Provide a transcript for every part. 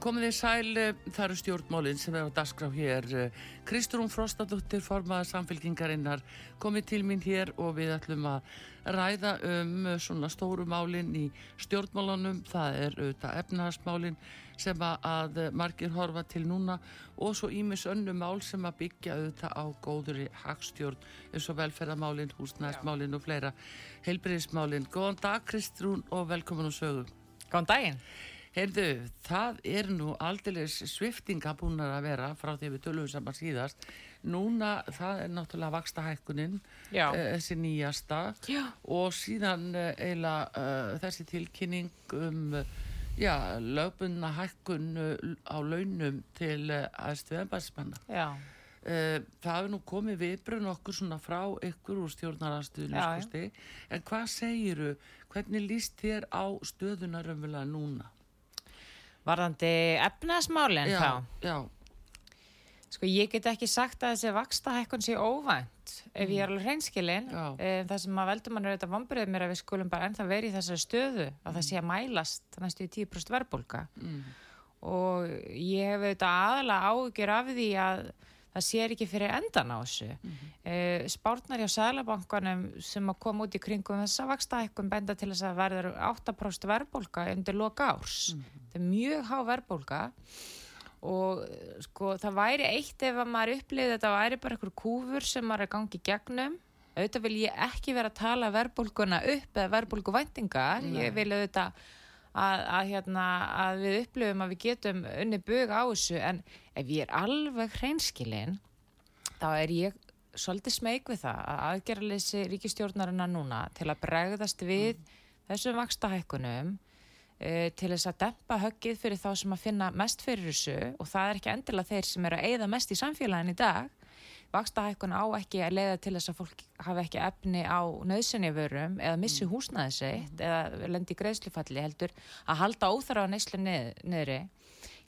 Komið þið sæl, eh, það eru stjórnmálinn sem er á dasgraf hér. Eh, Kristrún Frostadóttir, formaða samfélkingarinnar, komið til mín hér og við ætlum að ræða um eh, svona stóru málinn í stjórnmálunum. Það er auðvitað efnahagsmálinn sem að margir horfa til núna og svo ímis önnu mál sem að byggja auðvitað á góðuri hagstjórn eins og velferðamálinn, húsnæðismálinn og fleira heilbriðismálinn. Góðan dag Kristrún og velkomin á sögu. Góðan daginn. Heyrðu, það er nú aldrei sviftinga búin að vera frá því við tölum saman síðast. Núna það er náttúrulega vaksta hækkunin, uh, þessi nýjasta Já. og síðan uh, eiginlega uh, þessi tilkynning um lögbunna hækkun á launum til. Já. Það hefur nú komið viðbrun okkur svona frá ykkur úr stjórnarastuðinu, en hvað segiru, hvernig líst þér á stöðunar umvila núna? Varðandi efnaðsmálinn þá? Já. Sko ég get ekki sagt að þessi vaksta hækkun sé óvænt ef ég er alveg hreinskilinn. Um, það sem að veldur mann er auðvitað vombriðið mér að við skulum bara ennþá verið í þessari stöðu að mm. það sé að mælast næstu í 10% verðbólka. Mm. Og ég hef auðvitað aðalega ágjör af því að það sér ekki fyrir endan á þessu. Mm -hmm. spárnar hjá Sælabankanum sem að koma út í kringum þess að vaksta hækkun benda til þess að verður 8% verðbólka undir loka árs. Mm -hmm. Það er mjög há verðbólka og sko það væri eitt ef að maður upplýði þetta væri bara einhver kúfur sem maður er gangið gegnum. Auðvitað vil ég ekki vera að tala verðbólkuna upp eða verðbólkuvæntingar. Ég vil auðvitað að, að, hérna, að við upplöfum að við getum unni bög á þessu. En ef ég er alveg hreinskilinn þá er ég svolítið smeg við það að aðgerðalessi ríkistjórnarina núna til að bregðast við mm. þessum vakstahækkunum uh, til þess að dempa höggið fyrir þá sem að finna mest fyrir þessu. Og það er ekki endilega þeir sem eru að eigða mest í samfélagin í dag vakstahækkun á ekki að leiða til þess að fólk hafi ekki efni á nöðsynni vörum eða missi mm. húsnaði sitt mm. eða lendi greiðslufalli heldur að halda óþara á neyslu niðri.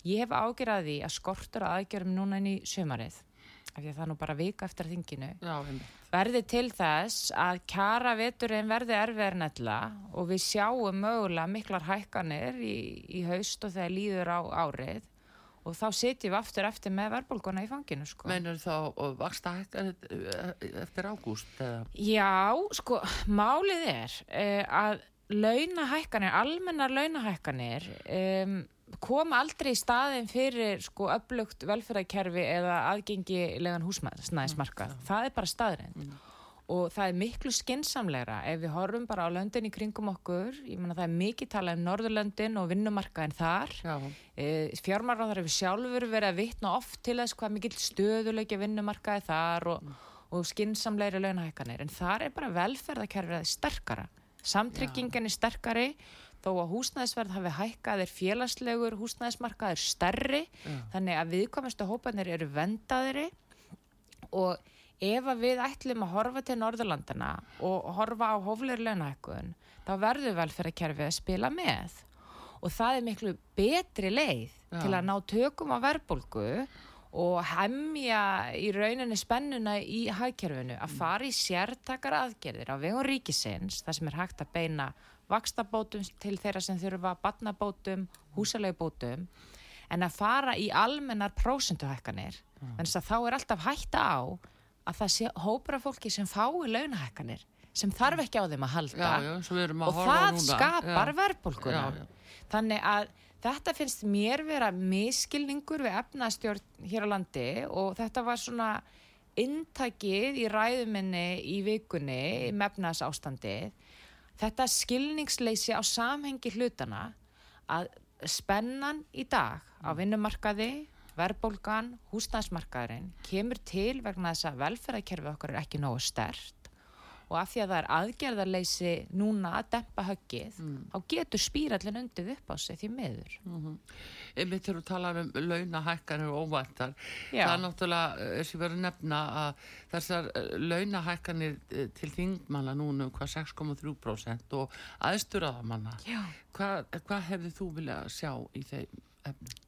Ég hef ágjörði að skortur að aðgjörum núna inn í sömarið af því að það nú bara vika eftir þinginu Já, verði til þess að kjara veturinn verði erfiðar nella og við sjáum mögulega miklar hækkanir í, í haust og þegar líður á árið og þá setjum við aftur eftir með verðbólguna í fanginu sko. Meinar þá vaksta hækkan eftir ágúst? Já, sko, málið er uh, að launahækkanir, almennar launahækkanir um, kom aldrei í staðin fyrir sko upplugt velferðarkerfi eða aðgengilegan húsnæðismarkað. Mm, það er bara staðrind. Mm og það er miklu skinsamlegra ef við horfum bara á löndin í kringum okkur. Ég menna það er mikið talað um Norðurlöndin og vinnumarkaðin þar. E, fjármarráðar hefur sjálfur verið að vitna oft til þess hvað mikil stöðuleiki vinnumarkaði þar og, mm. og skinsamleiri launahækkanir. En þar er bara velferðarkerfið sterkara. Samtryggingin er sterkari þó að húsnæðisverð hafi hækkað er félagslegur húsnæðismarkaðir stærri. Já. þannig að viðkomastu hópanir eru vendaðiri og ef við ætlum að horfa til Norðurlandana og horfa á hóflegur launahækkun þá verður velferðarkerfið að spila með. Og það er miklu betri leið Já. til að ná tökum á verbulgu og hemmja í rauninni spennuna í hagkerfinu að fara í sértakar aðgerðir á vegum ríkisins þar sem er hægt að beina vakstabótum til þeirra sem þurfa batnabótum, húsalegbótum en að fara í almennar prósunduhækkanir þannig að þá er alltaf hætta á að það sé hópra fólki sem fái launahækkanir sem þarf ekki á þeim að halda. Já, já, að og það skapar verðbólkuna þannig að þetta finnst mér vera miskilningur við efnastjórn hér á landi og þetta var svona intakið í ræðuminni í vikunni með efnas ástandi þetta skilningsleysi á samhengi hlutana að spennan í dag á vinnumarkaði verðbólgan, húsnæðsmarkaðurinn kemur til vegna þess að velferðarkerfið okkar er ekki nógu stert og af því að það er aðgerðarleysi núna að dempa höggið þá getur spírallin undið upp á sig því miður Einmitt þegar þú talar um launahækkanir og óvæntar. Já. Það er náttúrulega, eh, sem verður að nefna að þessar eh, launahækkanir eh, til þingmanna núna um hvað 6,3% og aðsturaðamanna. Hvað, hvað hefði þú viljað sjá í þeim efnum?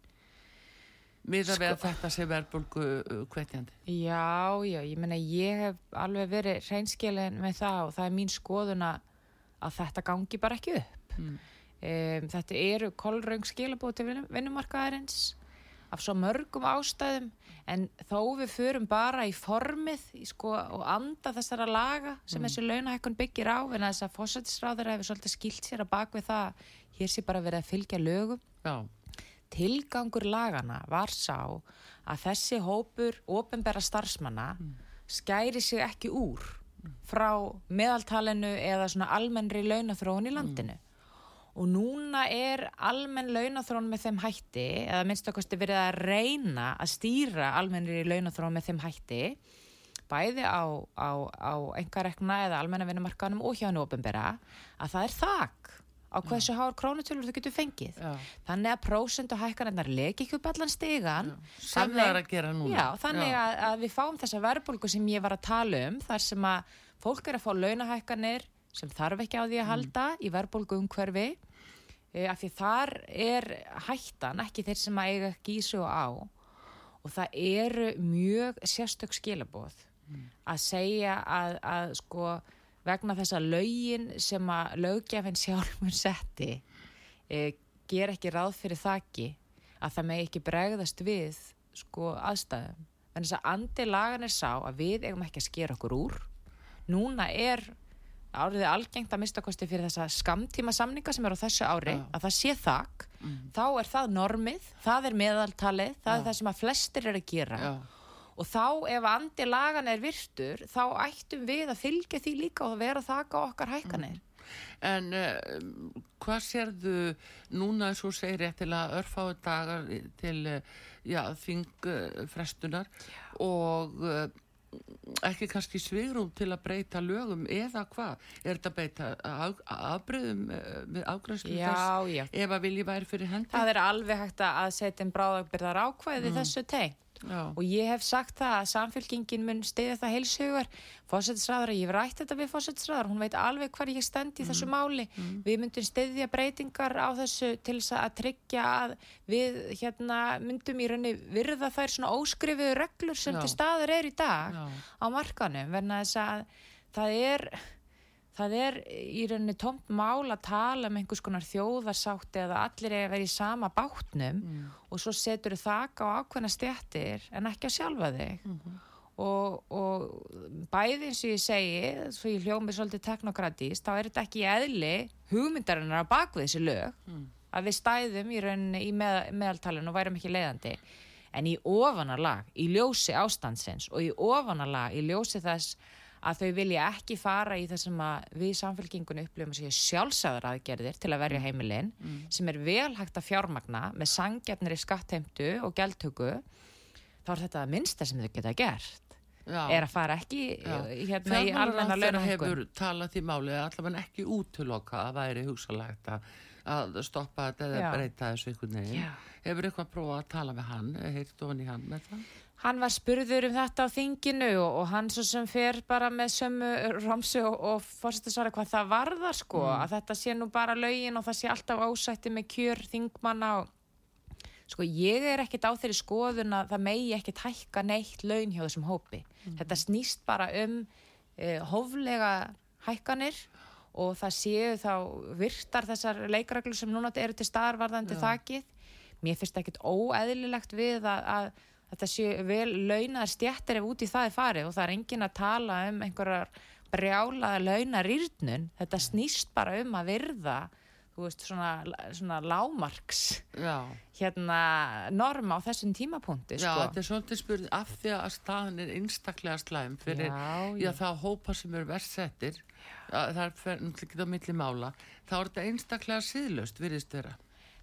Miða við að Sko- þetta sé verðbólgu hvetjandi. Já, já, ég meina ég hef alveg verið hreinskilin með það og það er mín skoðun að þetta gangi bara ekki upp. Mm. Um, þetta eru kolröng vinnum, vinnumarkaðarins af svo mörgum ástæðum en þó við förum bara í formið í sko, og anda þessara laga sem þessi launahækkun byggir á en þess að fósættisráður hefur svolítið skilt sér að bak við það hér sé bara verið að fylgja lögum Já, tilgangur lagana var sá að þessi hópur ofinbera starfsmanna skæri sig ekki úr frá meðaltalinu eða svona almennri launathróun í landinu. Og núna er almenn launathróun með þeim hætti, eða minnst okkarstu verið að reyna að stýra almennri launathróun með þeim hætti, bæði á, á, á engarekna eða almenna vinnumarkanum og hjá hennu ofinbera, að það er þak á hversu hár krónutölur þú getur fengið. já. Þannig að prósentu hækkanirnar leki ekki upp allan stigan. Sem það er að gera núna. Já, þannig Að, að við fáum þessa verðbólgu sem ég var að tala um, þar sem að fólk er að fá launahækkanir sem þarf ekki á því að halda í verðbólgu umhverfi, e, af því þar er hættan, ekki þeir sem að eiga sig og á. Og það eru mjög sérstök skilabóð að segja að, að sko vegna þessa lögin sem að lögjafinn sjálfur setti e, ger ekki ráð fyrir þakki að það megi ekki bregðast við sko aðstæðum. Þannig að andi lagan er sá að við eigum ekki að skera okkur úr. Núna er árið algengt að mista kosti fyrir þessa skamtíma samninga sem eru á þessu ári, Já. að það sé þakk, þá er það normið, það er meðaltalið, það Já. er það sem að flestir er að gera. Já, Og þá ef andi lagan er virtur, þá ættum við að fylgja því líka og vera þakka okkar hækkanir. En uh, hvað sérðu núna eins og segir rétt til að örfáu dagar til uh, já, þingfrestunar og uh, ekki kannski svigrum til að breyta lögum eða hvað? Er þetta afbreyðum við afgrænslu Já, þess já. ef að vilji væri fyrir hendi? Það er alveg hægt að setja inn bráðagbyrðar ákvæði þessu tengt. Já, Og ég hef sagt það að samfélkingin mun stiðja það heilsugar. Fósættisræður, ég hef rætt þetta við fósættisræður, hún veit alveg hvar ég stend í þessu máli. Við myndum stiðja breytingar á þessu til þess að tryggja að við hérna, myndum í raunni virða þær svona óskrifuðu reglur sem Já. til staður er í dag Já. á markanum. Verna þess að það er... Það er í rauninni tómt mál að tala um einhvers konar þjóðarsátti eða allir er að vera í sama bátnum og svo setur þak á ákveðna stjættir en ekki að sjálfa þig. og, og bæði eins og ég segi, svo ég hljómi svolítið teknokratist, þá er þetta ekki eðli hugmyndarinnar á bakvið þessi lög að við stæðum í rauninni í með, meðaltalinu og værum ekki leiðandi. En í ofanalag, í ljósi ástandsins og í ofanalag, í ljósi þess að þau vilja ekki fara í þessum að við samfélkingunni upplifum að séu sjálfsæðar aðgerðir til að verja heimilin sem er vel hægt að fjármagna með sangjarnir í skattheimtu og gjaldtöku þá er þetta að minnsta sem þau geta gert já. er að fara ekki Já. hérna í almenna launahækkun hefur talað því máli að allavega ekki útloka að væri hugsalegt að, stoppa þetta eða breyta þessu einhvern veginn. Hefur eitthvað prófað að tala með hann, heirt ofan í hann með það? Hann var spurður um þetta á þinginu og, og hann svo sem fer bara með sömu romsu og, og fórstu svara hvað það varðar sko, að þetta sé nú bara lögin og það sé alltaf ásætti með kjör þingmanna og sko ég er ekkit á þeirri skoðun að það megi ekkit hækka neitt laun hjá þessum hópi. Þetta snýst bara um e, hóflega hækkanir og það séu þá virtar þessar leikareglur sem núna eru til staðarvarðandi þakið. Mér finnst ekkit óeðlilegt við að, að þetta séu vel launaðar stjættir ef út í það er farið og það er engin að tala um einhverjar brjálaða launarýrnun. Þetta snýst bara um að virða þú veist, svona, svona lámarks Já. hérna norma á þessum tímapunkti Já, sko. þetta er svolítið spurning af því að staðan er einstaklega slæm fyrir Já, já, já. það hópa sem eru verst settir, það er fyrir náttúrulega ekki á milli mála, þá er þetta einstaklega síðlöst, virðist vera.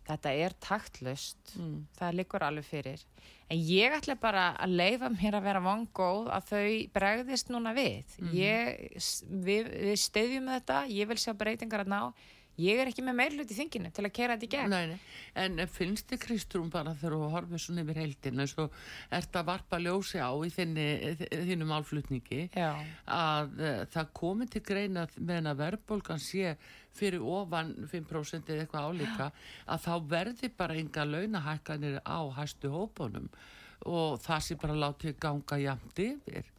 Þetta er taktlust. Það liggur alveg fyrir. En ég ætla bara að leifa mér að vera vangóð að þau bregðist núna við. Ég, s- við, við steyðjum þetta, ég vil sjá breytingar að ná. Ég er ekki með meirlut í þinginu til að kera þetta í gegn. Nei, nei. En finnst þið Kristrún bara þegar þú horfið svona yfir heildina eins og ert að varpa ljósi á í þinni, þínu málflutningi Já. að uh, það komi til greina meðan að verðbólgan sé fyrir ofan 5% eða eitthvað álíka að þá verði bara enga launahækkanir á hæstu hópunum og það sé bara látið ganga jamt yfir.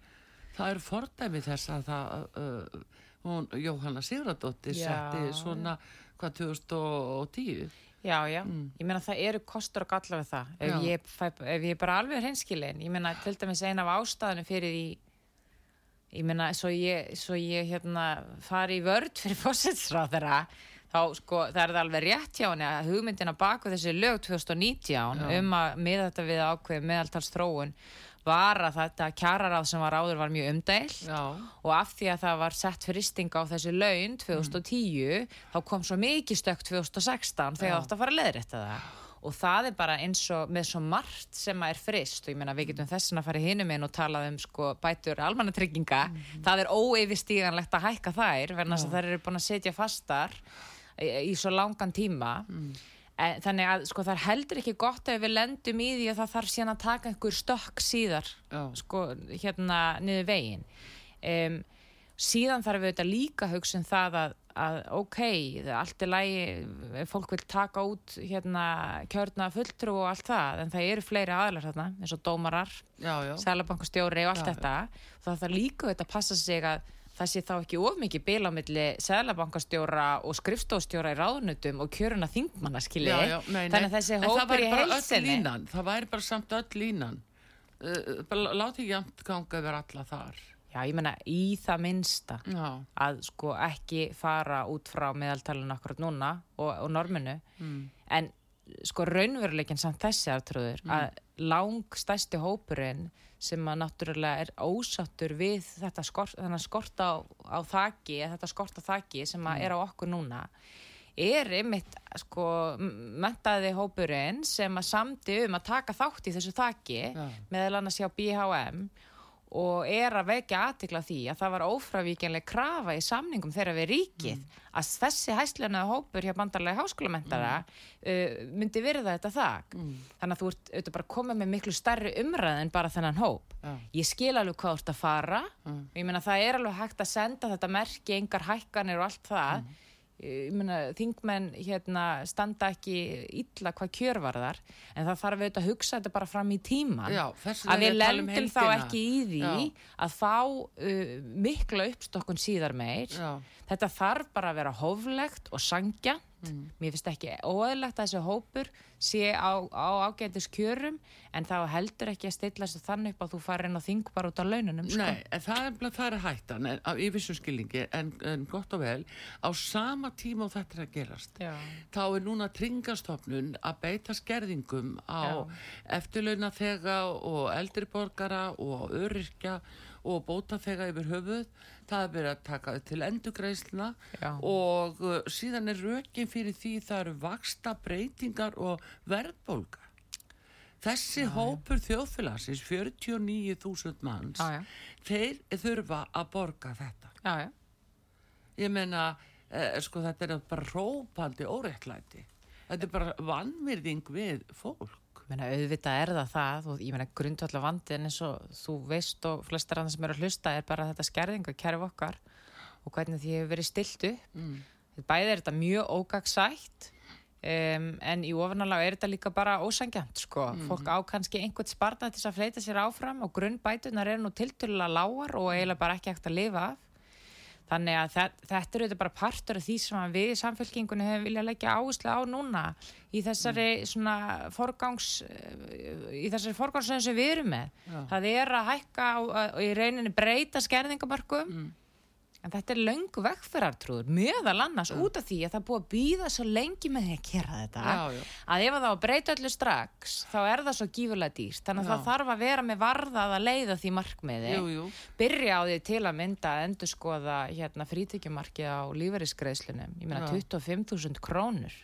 Það er fordæmi þess að það, uh, hún, Jóhanna Sigradóttir setti svona, hvað, 2010? Já, já, ég meina það eru kostur og galla við það. Ef ég, ef ég er bara alveg hreinskilin. Ég meina til dæmis eina af ástæðinu fyrir því ég meina svo ég, svo ég hérna fari í vörd fyrir fósitsráð þeirra þá sko það er alveg rétt hjá henni að hugmyndina baku þessi lög 2019 um að miða þetta við ákveð meðaltals þróun var að þetta kjararáð sem var áður var mjög umdæl Já. og af því að það var sett fyristing á þessi laun 2010 þá kom svo mikið stökk 2016 þegar það átt að fara að leiðrétta það og það er bara eins og með svo margt sem að er frist og ég meina við getum þessin að fara hinum inn og talað um sko bætur almannatrygginga. Það er óeyfistíganlegt að hækka þær verðan þess að þær eru búin að setja fastar í, í svo langan tíma. En, þannig að sko það er heldur ekki gott ef við lendum í því að það þarf síðan að taka einhver stökk síðar Já. sko hérna niður veginn. Um, síðan þarf við þetta líka hugsa um það að, að ok, er allt í lægi fólk vil taka út hérna kjörna fulltrú og allt það en það eru fleiri aðlar þarna eins og dómarar, sælabankastjóri og allt Já, þetta það þarf líka þetta að passa sig að það sé þá ekki of mikið bil á milli sælabankastjóra og skrifstofstjóra í ráðnutum og kjöruna þingmanna skilji. Þannig að þessi væri í línan, það væri bara samt öll línan. Uh, bara látið jæmt ganga yfir alla þar já, ég menna í það minnsta já, að sko ekki fara út frá meðaltalinu akkurat núna og, og norminu mm. en sko raunveruleikin samt þessi aftröður að lang stærsti hópurinn sem að náttúrulega er ósattur við þetta skort, þennan skort á, á þaki, eða þetta skort á þaki sem að er á okkur núna er einmitt sko mentaði hópurinn sem að samdi um að taka þátt í þessu þaki Já. meðal annars hjá BHM og er að vekja aðtikla því að það var ófravíkjanleg krafa í samningum þeirra við ríkið að þessi hæsleinaða hópur hjá bandarlega háskólamentara uh, myndi virða þetta þak. Þannig að þú ert auðvitað bara komið með miklu stærri umræð en bara þennan hóp. Já. ég skil alveg hvað þú ert að fara og ég meina það er alveg hægt að senda þetta merki engar hækkanir og allt það meina þingmenn hérna standa ekki illa hvað kjör var þar en það þarf auðvitað að hugsa þetta bara fram í tíman Já, að við um lendum þá ekki í því Já. að fá uh, mikla uppstokkun síðar meir Já. þetta þarf bara að vera hóflegt og sangjant mér finnst ekki óæðilegt að þessi hópur sé á, á ágætis kjörum en þá heldur ekki að stilla þessu þannig upp að þú farir inn og þing bara út á laununum sko. Nei, það er, það er hættan en, á, í vissum skilningi, en, en gott og vel á sama tíma og þetta er að gerast Já. þá er núna tringastofnun að beita skerðingum á eftirlaunaþega og eldriborgara og öryrkja og bótaþega yfir höfuð það er verið að taka til endugreisluna Já. og uh, síðan er rökin fyrir því það eru vaksta breytingar og verðbólga þessi hópur þjóðfélagsins 49.000 manns Já, já. þeir þurfa að borga þetta Já, já. ég meina, eh, sko þetta er bara rópandi óréttlæti þetta er bara vannvirðing við fólk Meina, auðvitað er það það og ég meina grundvallar vandin eins og þú veist og flestar annars sem eru að hlusta er bara þetta skerðinga kerf okkar og hvernig því hefur verið stilt upp mm. bæði er þetta mjög ógagsætt um, en í ofanallega er þetta líka bara ósangjant sko. fólk á kannski einhvern spartað til þess að fleita sér áfram og grunnbætunar eru nú tiltölulega lágar og eiginlega bara ekki hægt að lifa af Þannig að þe- þetta eru þetta bara partur af því sem við í samfélkingunni hefum viljað leggja áherslu á núna í þessari svona forgangs í þessari forgangsröðin sem við erum með. Það er að hækka og í rauninni breyta skerðingamörkum en þetta er löngu vegferartrúður meðal annars út af því að það er búið að býða svo lengi með því að gera þetta Já, já. að ef það á að breyta öllu strax þá er það svo gífurlega dýrt þannig að Já. það þarf að vera með varðað að leiða því markmiði Jú, jú. byrja á því til að mynda að endur skoða hérna, frítekjumarkið á lífeyrisgreiðslunum ég meina Já. 25.000 krónur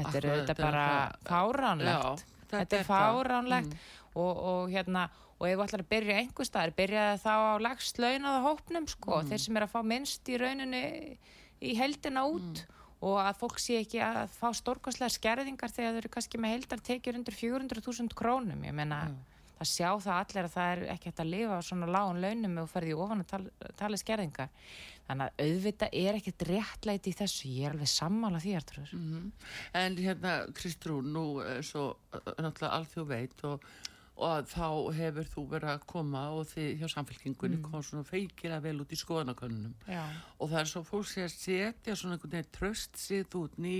þetta er auðvitað bara fáránlegt þetta er fáránlegt Mm. og, og hérna og ef þú ætlar að byrja einhver staðar byrjaði þá á lagst launaða hópnum sko, Mm. þeir sem er að fá minnst í rauninni í heldina út Mm. og að fólk sé ekki að fá stórkostlega skerðingar þegar þau eru kannski með heldar tekjur undir 400.000 krónum ég meina Já. það sjá það allir að það er ekki hægt að lifa á svona lágun launum og ferði ofan að tala, tala skerðingar þannig að auðvitað er ekkert réttlæti í þessu, ég er alveg sammála því Artrúður. Mhm. En hérna, Kristrún, nú er svo uh, náttúrulega alþjóð veit og, og þá hefur þú verið að koma og þið hjá samfélkingunni mm. koma svona feikilega vel út í skoðanakönnunum. Og það er svo fólk að setja svona einhvern veginn tröst sitt út ný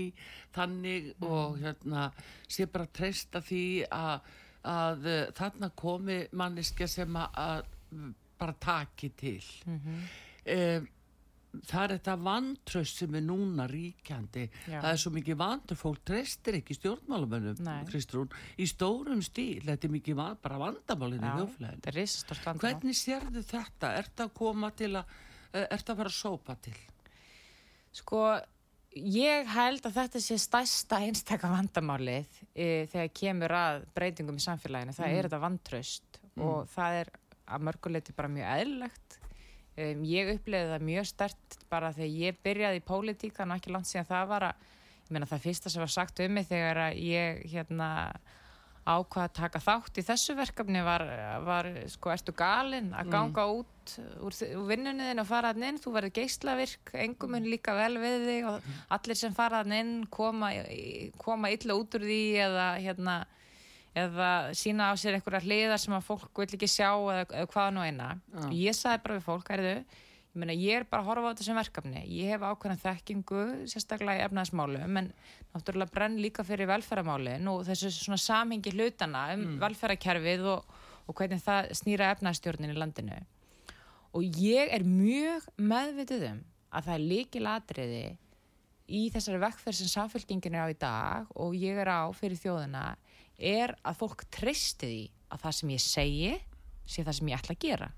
þannig og hérna sé bara treysta því að, að uh, þarna komi manneskja sem að, mm, bara taki til. Mm það er þetta vantröst sem er núna ríkjandi Já. það er svo mikið vantröst fólk treystir ekki stjórnmálamönnum Nei. Kristrún, í stórum stíl þetta er mikið van, bara vandamálinn í þjóflæðin er hvernig sérðu þetta? Er þetta að koma til að er þetta að fara að sópa til? Sko, ég held að þetta sé stærsta einstaka vandamálið e, þegar kemur að breytingum í samfélaginu. Það er þetta vantraust og það er að mörguleiti bara mjög eðlilegt. Um, ég upplifði það mjög stert bara þegar ég byrjaði í pólitíka og ekki langt síðan það var að, ég meina það fyrsta sem var sagt um mig þegar að ég hérna ákvað að taka þátt í þessu verkefni var, var sko, ertu galinn að ganga út úr, úr vinnunni þinn og fara hann inn, þú verður geislavirk, engum mun líka vel við þig og allir sem fara hann inn koma, koma illa út úr því eða hérna eða sína á sér einhverja hliðar sem að fólk vil ekki sjá eða, eða hvað nú eina. Ég sagði bara við fólk, erðu ég meina ég er bara að horfa á þetta sem verkefni. Ég hef ákveðna þekkingu, sérstaklega í efnaðismálum, en náttúrulega brenn líka fyrir velferðamálin og þessu svona samhengi hlutana um mm. velferðarkerfið og, og hvernig það snýra efnaðstjórnin í landinu. Og ég er mjög meðvitið um að það er líkil atriði í þessari vekkferð sem samfélkingin er á í dag og ég er á fyrir þjóðina er að fólk treysti því að það sem ég segi sé það sem ég ætla að gera.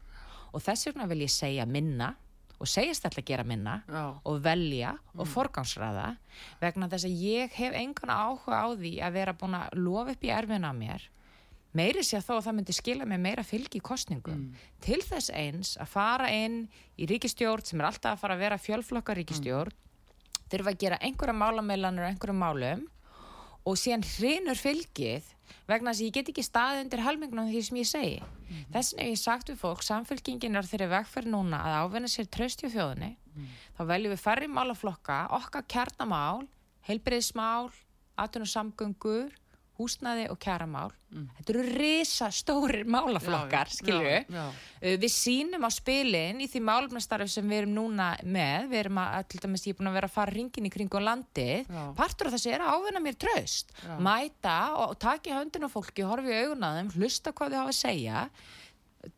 Og þess vegna vil ég segja minna og segjast ætla að gera minna Já. og velja og forgangsraða vegna þess að ég hef engan áhuga á því að vera búin að lofa upp í erfina á mér. Meiri sé að þó að það myndi skila mig meira fylgi í kostningum til þess eins að fara inn í ríkistjórn sem er alltaf að fara að vera fjölflokka ríkistjórn þurfa að gera einhverja málameilanur og einhverjum málum og síðan hrinur fylgið vegna þess að ég get ekki staðið undir helmingunum því sem ég segi. Þess vegna hef ég sagt við fólk, samfélkingin er þeirri vegferð núna að ávinna sér tröst í þjóðinni, þá veljum við færri málaflokka, okkar kjarnamál, heilbreyðismál, atvinnum samgöngur, húsnaði og kjaramál. Þetta eru risa stórir málaflokkar, Já, skilju. já, já. Uh, Við sýnum á spilin í því málumnastarf sem við erum núna með, við erum að, til dæmis, ég er búin að vera að fara ringin í kringum landið, Já. partur af þessu er að ávinna mér tröst, mæta og, og taka í höndin á fólki, horfa í augun að þeim, hlusta hvað þau hafa að segja,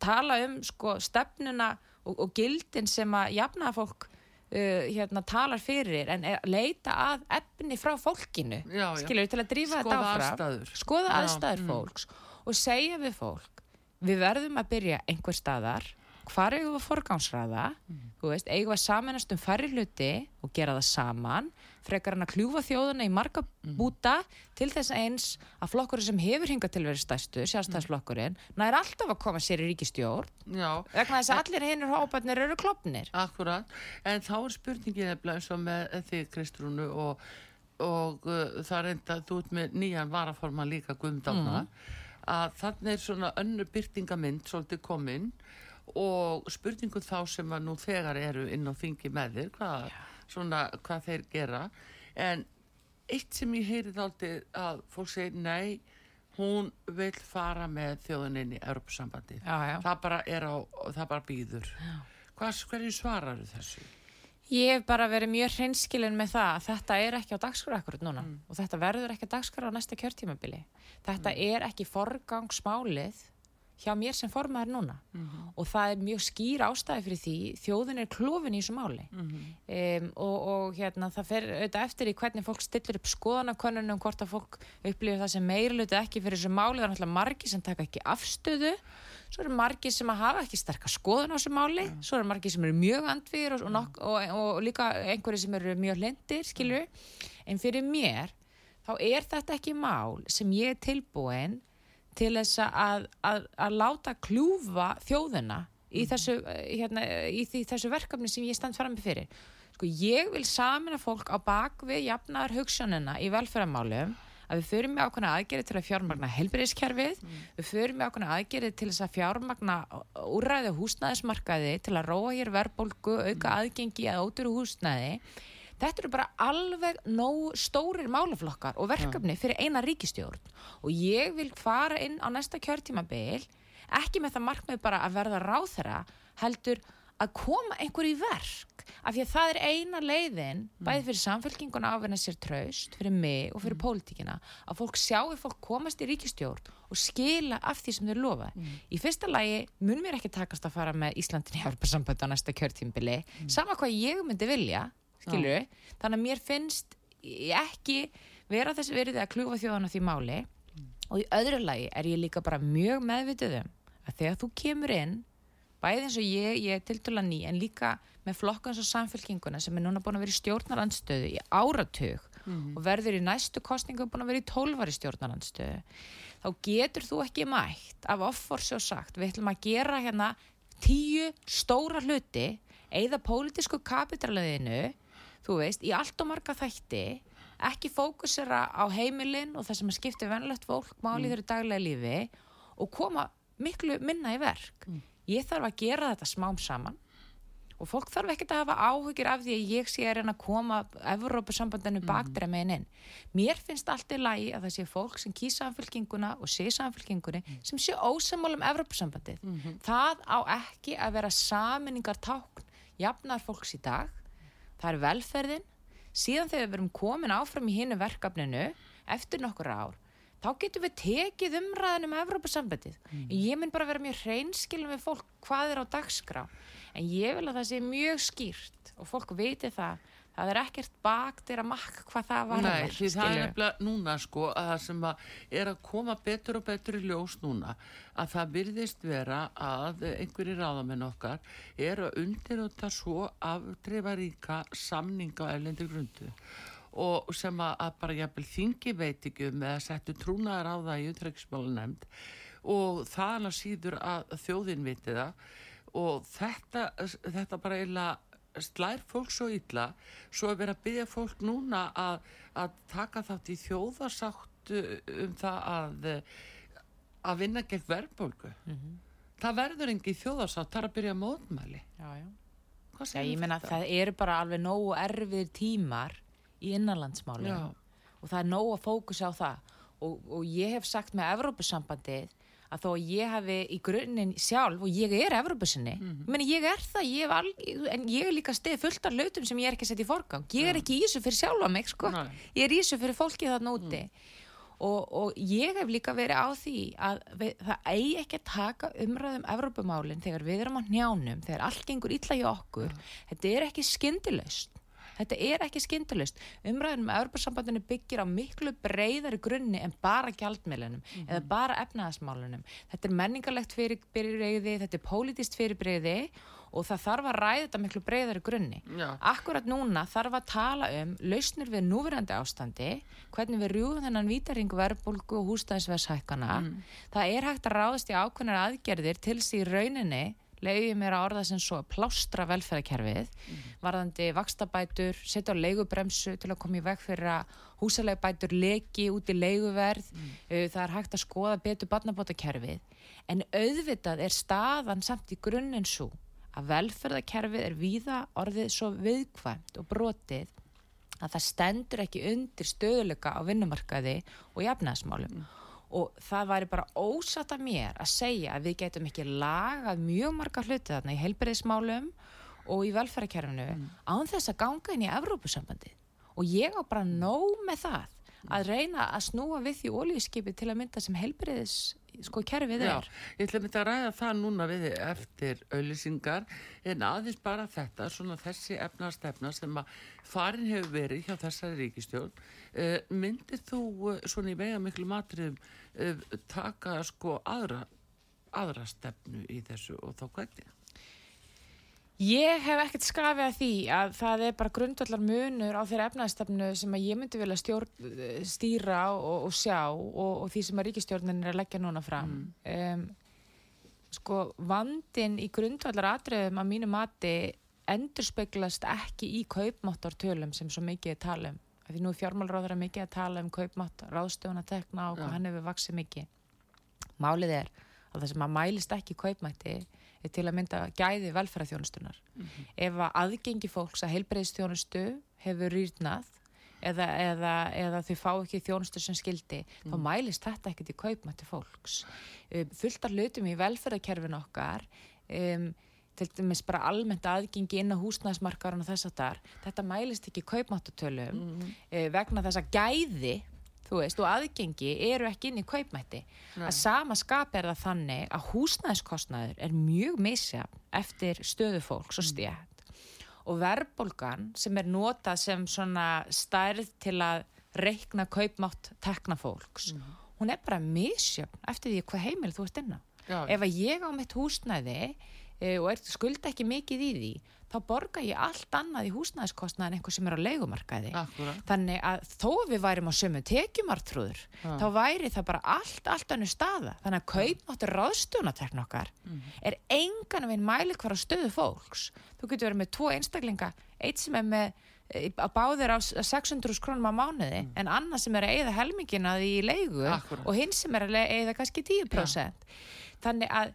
tala um sko stefnuna og, og gildin sem að jafna fólk uh, hérna talar fyrir en leita að efni frá fólkinu, Já, já. skilur til að drífa Skoða þetta áfram, aðstæður. skoða Já, aðstæður mm. fólks og segja við fólk við verðum að byrja einhver staðar hvar eigum við að forgámsraða þú veist, eigum við að samanast um færri hluti og gera það saman frekar hann að kljúfa þjóðuna í marga búta til þess eins að flokkurinn sem hefur hingað til verið stærstu, sjálfstæðsflokkurinn nær alltaf að koma sér í ríkistjórn Já, vegna þess að allir hinnur hóparnir eru klopnir akkurat. En þá er spurningin nefnilega eins og með þig, Kristrúnu, og, og uh, það er enda, þú ert með nýjan varaforman líka guðmdána, að þannig er svona önnur byrtingamind svolítið komin og spurningu þá sem að nú þegar eru inn á þingi með þér, hvað, svona, hvað þeir gera. En eitt sem ég heyrið aldrei að fólk segir, nei, hún vil fara með þjóðuninni í Europasambandi. Það bara er á, það bara býður. Hvað, hverju svarar þessu? Ég hef bara verið mjög hreinskilin með það að þetta er ekki á dagskrá akkurat núna og þetta verður ekki á dagskrá á næsta kjörtímabili. Þetta er ekki forgangsmálið hjá mér sem formaður núna. Og það er mjög skýr ástæði fyrir því þjóðin er klófin í þessu máli. Um, og, og hérna það fer auðvitað eftir í hvernig fólk stillir upp skoðanakönnunum hvort að fólk upplifir það sem meiriluti ekki fyrir þessu máli. Það er náttúrulega margi sem taka ekki afstöðu. Svo eru margi sem að hafa ekki sterkar skoðun á þessu máli, svo eru margi sem eru mjög og, og, og, og líka einhverju sem eru mjög lindir, skilju en fyrir mér þá er þetta ekki mál sem ég er tilbúin til þess að, að, að láta kljúfa þjóðina í Mhm. þessu, hérna, í því, þessu verkefni sem ég stand fram með fyrir. Sko, ég vil samina fólk á bakvið jafnaðar hugsanina í velferðarmálum að við förum með ákveðna aðgerið til að fjármagna helbriðiskerfið, við förum með ákveðna aðgerið til þess að fjármagna úræði húsnæðismarkaði til að róa hér verðbólgu, auka aðgengi að óduru húsnæði. Þetta eru bara alveg nóg stórir málaflokkar og verkefni fyrir eina ríkistjórn og ég vil fara inn á næsta kjörtímabil ekki með það markmið bara að verða ráþera heldur að koma einhver í verk. Af því að það er eina leiðin bæði fyrir samfélkinguna að vinna sér traust fyrir mig og fyrir pólitíkina að fólk sjáu fólk komast í ríkistjórn og skila af því sem þeir lofa. Í fyrsta lagi mun mér ekki takast að fara með Íslandin í Evropasamband á næsta kjörtímbili sama hvað ég myndi vilja skilur þannig að mér finnst ekki vera þess verið að kljúfa þjóðan á því máli. Og í öðru lagi er ég líka bara mjög meðvituð um að þegar þú kemur inn bæði eins og ég, ég er tiltöla ný en líka með flokkans og samfélkinguna sem er núna búin að vera í stjórnarandstöðu í áratug og verður í næstu kostningu búin að vera í tólvari stjórnarandstöðu þá getur þú ekki mætt af offorsi og sagt við ætlum að gera hérna tíu stóra hluti eða pólitísku kapitalöðinu þú veist, í allt og marga þætti ekki fókusera á heimilin og það sem að skipta venlegt fólk máli mm. þeirra daglega lífi og koma miklu minna í verk. Ég þarf að gera þetta smám saman og fólk þarf ekkert að hafa áhugir af því að ég sé að reyna að koma Evrópusambandinu mm. bakdra megin inn. Mér finnst allt í lagi að það sé fólk sem kýsa samfélkinguna og sé samfélkingunni sem sé ósamál um Evrópusambandið. Það á ekki að vera saminningar tákn jafnar fólks í dag það er velferðin síðan þegar við erum komin áfram í hinu verkefninu eftir nokkur ár þá getum við tekið umræðin um Evrópusambandið. Mm. Ég mynd bara vera mjög hreinskilin við fólk hvað er á dagskrá. En ég vil að það sé mjög skýrt og fólk viti það. Það er ekkert bakt er að makka hvað það var. Nei, því það er nefnilega núna sko að það sem að er að koma betur og betur í ljós núna að það virðist vera að einhverjir ráðamenn okkar er að undiröta svo afdreifaríka samninga á erlendi grundu og sem að, að bara jafnvel þingi veit ekki um eða settu trúnaðar á það í utrækismálu nefnd og það alveg síður að þjóðin viti það og þetta, þetta bara eiginlega slær fólk svo illa svo að vera að byggja fólk núna að, að taka þátt í þjóðarsátt um það að að vinna gegn verðbólgu. Mm -hmm. það verður engi þjóðarsátt það er að byrja að mótmæli. Já, já. já, ég menna það eru bara alveg nógu erfið tímar í innanlandsmáli og það er nóg að fókusa á það. Og, og ég hef sagt með Evrópusambandið að þó að ég hafi í grunninn sjálf og ég er Evrópusinni mm -hmm. meni, ég er það, ég al, en ég er líka stið fullt af hlutum sem ég er ekki að setja í forgang ég er ekki í þessu fyrir sjálfa mig sko. ég er í þessu fyrir fólkið þarna úti mm. og, og ég hef líka verið á því að við, það eigi ekki að taka umræðum Evrópumálinn þegar við erum á njánum þegar allt gengur illa í okkur mm. þetta er ekki skyndilaust Þetta er ekki skindalust. Umræðunum með Európa-sambandinu byggir á miklu breyðari grunni en bara gjaldmiðlunum mm -hmm. eða bara efnaðasmálunum. Þetta er menningarlegt fyrirbreyði, þetta er pólitist fyrirbreyði og það þarf að ræða þetta miklu breyðari grunni. Já. Akkurat núna þarf að tala um lausnir við núverandi ástandi, hvernig við rjúðum þennan vítaringu verðbólgu og húsdæðisverðshækana. Mm. Það er hægt að ráðast í ákveðnar aðgerðir til því rauninni leiði mér að orða sem svo plástra velferðarkerfið mm. varðandi vakstabætur, setja á leigubremsu til að koma í veg fyrir að húsalegbætur leki út í leiguverð mm. það er hægt að skoða betur barnabótakerfið en auðvitað er staðan samt í grunninn svo að velferðarkerfið er víða orðið svo viðkvæmt og brotið að það stendur ekki undir stöðuleika á vinnumarkaði og jafnæðsmálum mm og það væri bara ósatt að mér að segja að við getum ekki lagað mjög marga hluti þarna í heilbyrðismálum og í velferðarkerfinu mm. án þess að ganga inn í Evrópusambandi og ég á bara nóg með það að reyna að snúa við því ólískipi til að mynda sem heilbyrðis sko kerfið er. Já, ég ætla að mynda að ræða það núna við eftir auðlýsingar en aðeins bara þetta, svona þessi efnastefna sem að farin hefur verið hjá þessari ríkistjón uh, myndir þú uh, svona í vega miklu matriðum uh, taka sko aðra, aðra stefnu í þessu og þá hvernig? Ég hef ekkert skafið að því að það er bara grundvallar munur á þeirra efnaðstafnu sem að ég myndi vilja stjórn, stýra og, og sjá og, og því sem að ríkistjórnin er að leggja núna fram. Um, sko vandin í grundvallar atriðum að mínu mati endurspeglast ekki í kaupmáttartölum sem svo mikið er talum. Því nú er fjármálráður að mikið að tala um kaupmátt, ráðstöfun að tekna og hvað hann hefur vaksið mikið. Málið er að það sem að mælist ekki kaupmætti til að mynda gæði velferðarþjónustunar. Mm -hmm. Ef að aðgengi fólks að heilbreyðstjónustu hefur rýrnað eða, eða, eða þau fá ekki þjónustu sem skildi, mm. þá mælist þetta ekkert í kaupmætti fólks. Um, fulltar hlutum í velferðarkerfin okkar um, til dæmis bara almennt aðgengi inn á húsnæðismarkarinn og þess að þar, þetta mælist ekki kaupmáttatölum mm -hmm. uh, vegna þess að gæði þú veist, og aðgengi eru ekki inn í kaupmætti Nei. að sama skap er það þannig að húsnæðiskostnaður er mjög misjafn eftir stöðu fólks og stjætt mm. og verðbólgan sem er notað sem svona stærð til að reikna kaupmátt tekna fólks mm. hún er bara misjafn eftir því hvað heimil þú ert inn á Já. ef að ég á mitt húsnæði e, og er, skulda ekki mikið í því þá borga ég allt annað í húsnæðiskostnað en einhver sem er á leikumarkaði Akkurat. þannig að þó við værim á sömu tekjumartrúður ja. þá væri það bara allt, allt annu staða þannig að kaupmáttur ráðstjónatekn okkar mm. er engan veginn mæli hver á stöðu fólks þú getur verið með tvo einstaklinga eitt sem er með eh, að báðir á 600 krónum á mánuði mm. en annað sem er að eigða helmingina í leigu Akkurat. og hinn sem er að eigða kannski 10% ja. þannig að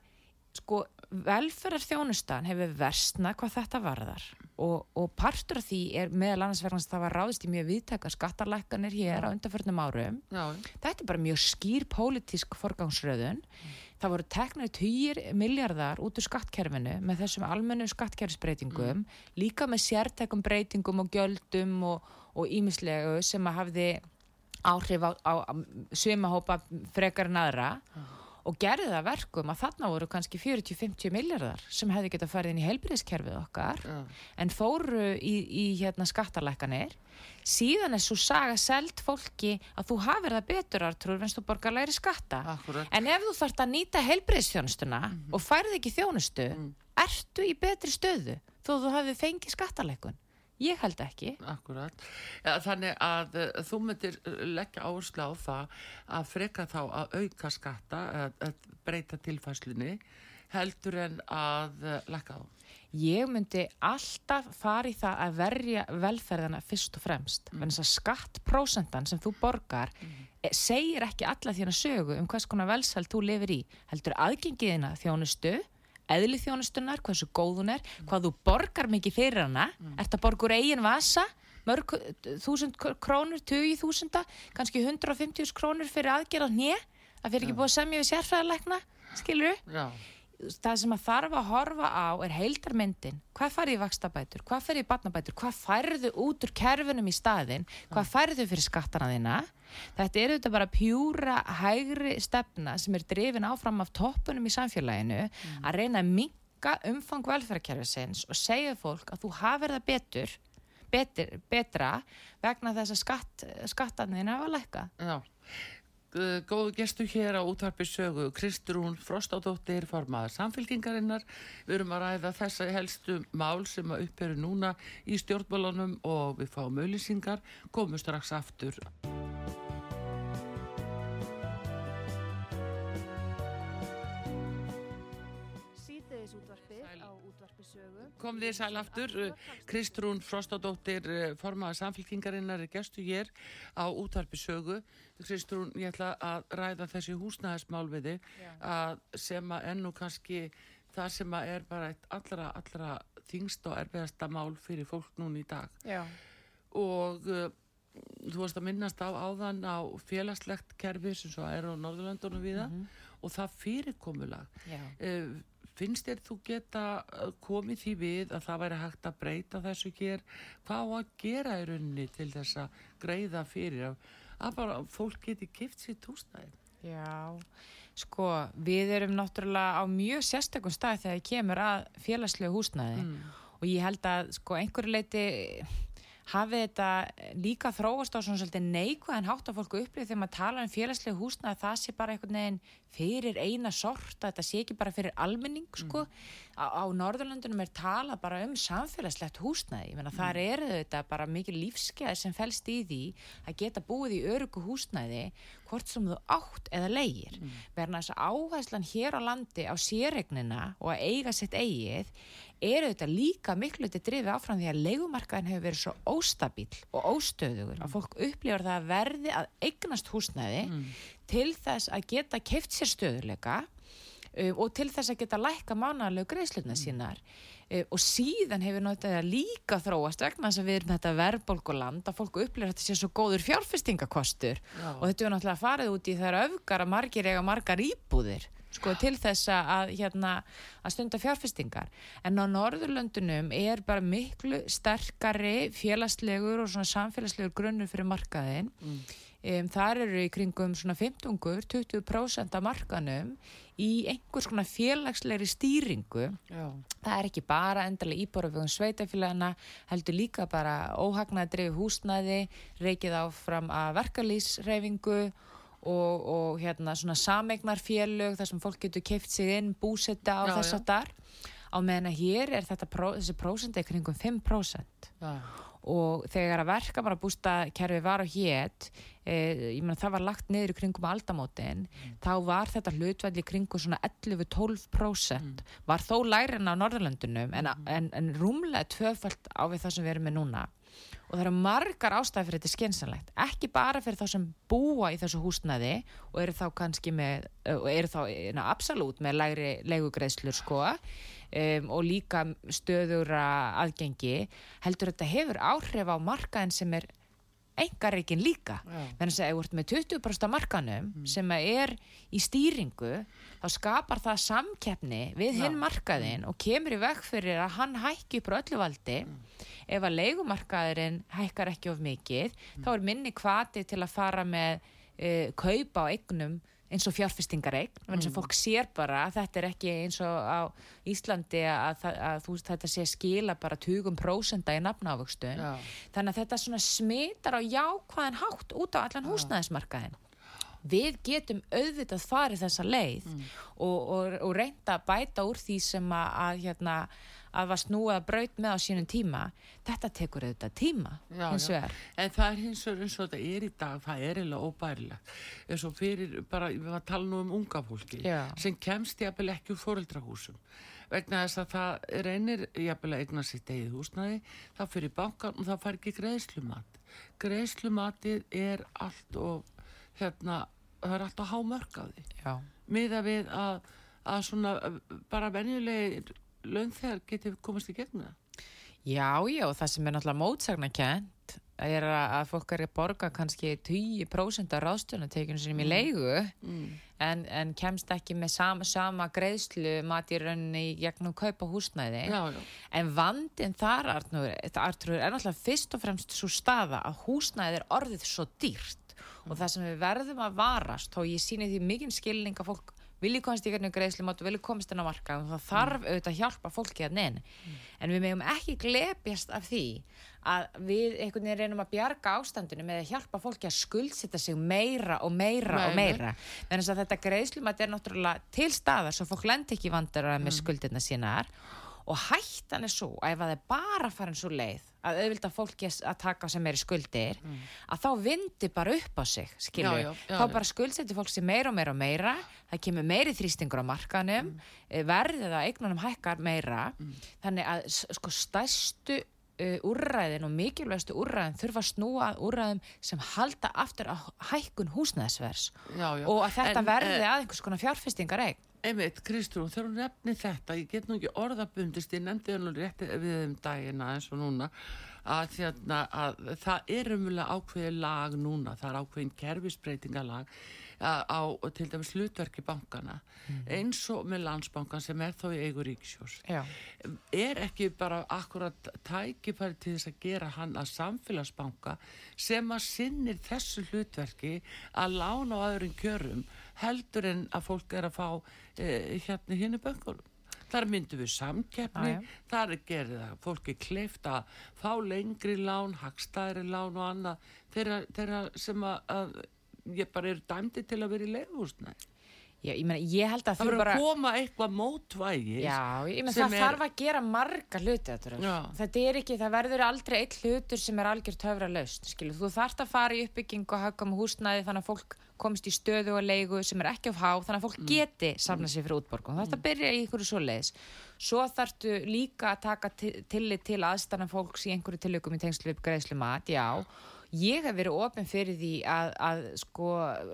sko velferðar þjónustan hefur versna hvað þetta varðar og, og partur af því er meðal annars verðans það var ráðist í mjög viðtækka skattarlækkanir hér á undarförnum árum Já. þetta er bara mjög skýr pólitísk forgangsröðun mm. það voru teknað týjir miljardar út úr skattkerfinu með þessum almennu skattkerfisbreytingum mm. líka með sértekum breytingum og gjöldum og ímislegu sem að hafði áhrif á, á, á svimahópa frekar en aðra mm og gerði það verkum að þarna voru kannski 40-50 miljardar sem hefði getað farið inn í helbriðskerfið okkar ja. en fóru í, í hérna, skattalækanir síðan er svo saga selt fólki að þú hafið það betur artrúr venst þú borgar læri skatta Akkurat. en ef þú þarfst að nýta helbriðsþjónustuna mm -hmm. og færði ekki þjónustu mm. ertu í betri stöðu þó þú hafið fengið skattalækun Ég held ekki. Akkurat. Ja, þannig að uh, þú myndir eh, leggja áherslu á það að freka þá að auka skatta, að, að breyta tilfæslunni, heldur en að uh, leggja á. Ég myndi alltaf fara í það að verja velferðana fyrst og fremst. Mm. Þannig að skattprósentan sem þú borgar mm. segir ekki alla þína sögu um hvers konar velsæl þú lifir í. Heldur aðgengiðina þjónustu eðli þjónustunar, hversu góð hún er hvað þú borgar mikið fyrir hana mm. ert að borgur eigin vasa mörg þúsund krónur, tugi þúsunda kannski 150 krónur fyrir aðgerðað nýja, það fyrir ekki búið að semja við sérfræðarleikna, skilur þú? Það sem að þarf að horfa á er heildarmyndin, hvað farið í vakstabætur hvað farið í batnabætur, hvað færðu út úr kerfinum í staðin, hvað færðu fyrir skattana þína? Þetta er auðvitað bara pjúra hægri stefna sem er drifin áfram af toppunum í samfélaginu mm. að reyna að minka umfang velferðarkerfisins og segja fólk að þú hafið það betur betur, betra vegna þess að skatt, skattan þín hafa lækka Já góðu gestu hér á útvarpi sögu. Kristrún Frostádóttir formaður samfélkingarinnar við erum að ræða þessa helstu mál sem að upperu núna í stjórnbólunum og við fáum auðlýsingar komum strax aftur Kom því sæl aftur, Kristrún Frostadóttir, eh, formaða samfélkingarinnar er gestu hér á útvarpi sögu. Kristrún, ég ætla að ræða þessi húsnæðismál við þig sem að ennu kannski það sem að er bara eitt allra, allra þingst og erfiðasta mál fyrir fólk núna í dag. Já. Og uh, þú varst að minnast á áðan á félagslegt kerfi sem svo er á Norðurlandunum við það mm -hmm. og það fyrirkomulag. Uh, finnst þér þú geta uh, komið því við að það væri hægt að breyta þessu hér? Hvað á að gera í rauninni til þess að greiða fyrir að, bara fólk geti kipt sér túsnæði Já, sko við erum náttúrulega á mjög sérstakun stað þegar það kemur að félagslegu húsnæði. Mm. og ég held að sko einhverju leiti hafi þetta líka þróast á svona svolítið neikvæðan hátt að fólku upplýði þegar maður tala um félagslega húsna að það sé bara einhvern veginn fyrir eina sort, að þetta sé ekki bara fyrir almenning sko. Mm. Á, á Norðurlandunum er tala bara um samfélagslegt húsnaði, ég menna mm. þar eru þetta bara mikið lífskeið sem fælst í því að geta búið í örugu húsnaði hvort sem þú átt eða leigir. Mm. Verna þess að áherslan hér á landi á sérregnina og að eiga sitt eigið eru þetta líka miklu til drifið áfram því að leigumarkaðin hefur verið svo óstabíl og óstöðugur mm. að fólk upplifur það að verði að eignast húsnæði mm. til þess að geta keift sér stöðuleika um, og til þess að geta lækka mánalegu greiðslutna mm. sínar og síðan hefur náttúrulega líka þróast vegna þess að við erum þetta verðbólkuland að fólk upplifur að þetta sé svo góður fjárfestingakostur Já. og þetta er náttúrulega farið út í þær öfgar að margir eiga margar íbúðir sko til þess að hérna að stunda fjárfestingar en á Norðurlöndunum er bara miklu sterkari félagslegur og svona samfélagslegur grunnur fyrir markaðin mm. um, þar eru í kringum svona 15-20% af markanum í einhvers konar félagslegri stýringu Já. það er ekki bara endalega íbárafjögun sveitafélagana heldur líka bara óhagnaði drefi húsnæði reykið áfram að verkalýsreifingu og, og hérna svona samegnarfélög þar sem fólk getur keift sig inn, búsetta á þess að þar á meðan að hér er þetta pró, þessi prósent eða kringum 5% já. Og þegar að verka bara bústakerfi var á hétt e, ég menn það var lagt niður í kringum aldamótin, mm. þá var þetta hlutvelli kringum svona 11-12% mm. var þó lærin á Norðurlöndunum en, mm. en, en rúmlega tvöfald á við það sem við erum með núna og það eru margar ástæði fyrir þetta skynsanlegt ekki bara fyrir þá sem búa í þessu húsnaði og eru þá kannski með og eru þá na, absolutt með lægri leigugreðslur sko um, og líka stöðura aðgengi heldur þetta hefur áhrif á markaðin sem er engareikin líka. Þannig að ef þú ert með 20% markanum mm. sem er í stýringu þá skapar það samkeppni við hinn markaðin og kemur í veg fyrir að hann hækki upp á öllu valdi. Mm. Ef að leikumarkaðurinn hækkar ekki of mikið mm. þá er minni kvati til að fara með uh, kaupa á eignum eins og fjárfestingareign, mm. eins og fólk sér bara að þetta er ekki eins og á Íslandi að, að, að þú, þetta sé skila bara 20% í nafnávöxtu þannig að þetta smitar á jákvæðan hátt út á allan húsnæðismarkaðin við getum auðvitað farið þessa leið mm. og, og, og reynda að bæta úr því sem að, að hérna að var snúið að braut með á sínum tíma þetta tekur auðvitað tíma já, hins vegar. En það er hins vegar eins og þetta er í dag það er eiginlega óbærilegt. Eins og fyrir bara, við varum að tala nú um unga fólki já. sem kemst jafnvel ekki úr fóreldrahúsum vegna þess að það reynir jafnvel að egna sitt eigið húsnaði það fyrir bankan og það fær ekki greiðslumat. Greiðslumatið er allt og hérna, það er allt á hámörkaði miða við að að svona bara venjulegir launþegar getið komast í gegnum það? Já, já, það sem er náttúrulega mótsagnakent er að fólk er að borga kannski 10% af ráðstöðunatekjunum sem er í mm. leigu mm. en, en kemst ekki með sama, sama greiðslu mat í rauninni gegnum kaupa húsnæði já, já. en vandin þar Artur, Artur, er náttúrulega fyrst og fremst svo staða að húsnæði er orðið svo dýrt mm. og það sem við verðum að varast og ég síni því mikinn skilning að fólk vilji komast í hvernig greiðslum og vilji komast inn á marka og það þarf auðvitað að hjálpa fólki að neina mm. en við meðum ekki glepjast af því að við einhvern veginn reynum að bjarga ástandinu með að hjálpa fólki að skuldsita sig meira og meira Nei, og meira að þetta greiðslum að þetta er náttúrulega til staðar svo fólk lendi ekki vandara með mm. skuldina sínar og hættan er svo að ef það er bara farin svo leið að auðvitað fólki að taka sem er í skuldir mm. að þá vindir bara upp á sig skilju, já, já, já, þá bara skuldsetti fólk sem meira og meira og meira. Það kemur meiri þrýstingur á markanum mm. Eh, verðið að eignunum hækkar meira. Mm. þannig að sko stæstu uh, úrræðin og mikilvægstu úrræðin þurfa að snúa úrræðin sem halda aftur að hækkun húsnæðsvers og að þetta en, verði uh, að einhvers konar fjárfestingar eign Einmitt, Kristrún, þegar hún nefni þetta, ég get nú ekki orðabundist, ég nefndi hennu rétti við um dagina eins og núna, að, þérna, að það er umvölu ákveði lag núna, það er ákveðin kerfisbreytingalag á til dæmis hlutverki bankana mm eins og með landsbankan sem er þá í eigu ríksjós Já. er ekki bara akkurat tækifæri til þess að gera hann að samfélagsbanka sem að sinnir þessu hlutverki að lána á öðrum kjörum heldur en að fólk er að fá eh, hérna hinn í böngunum þar myndum við samkeppni, já. þar gerir það fólki kleift að fá lengri lán, hagstæðri lán og annað þeirra, þeirra sem að, að ég bara er dæmdi til að vera í leiðhúsnæ. Já, ég, meina, ég held að Það verður bara að koma eitthvað mótvægi. Já, ég meina sem það er- þarf að gera marga hluti þetta, er ekki, það verður aldrei eitt hlutur sem er algjör töfra laust, skilu, þú þarft að fara í uppbyggingu og haka með húsnæði þannig að fólk komist í stöðu og leigu sem er ekki of há, þannig að fólk geti samlað sér fyrir útborgum, þú þarft að byrja í einhverju svo leiðis, svo þarftu líka að taka ti- tillit til aðstæðan fólks í einhverju tilökum í tengslu upp greiðslu mat, já, ég hef verið ofin fyrir því að, að sko að,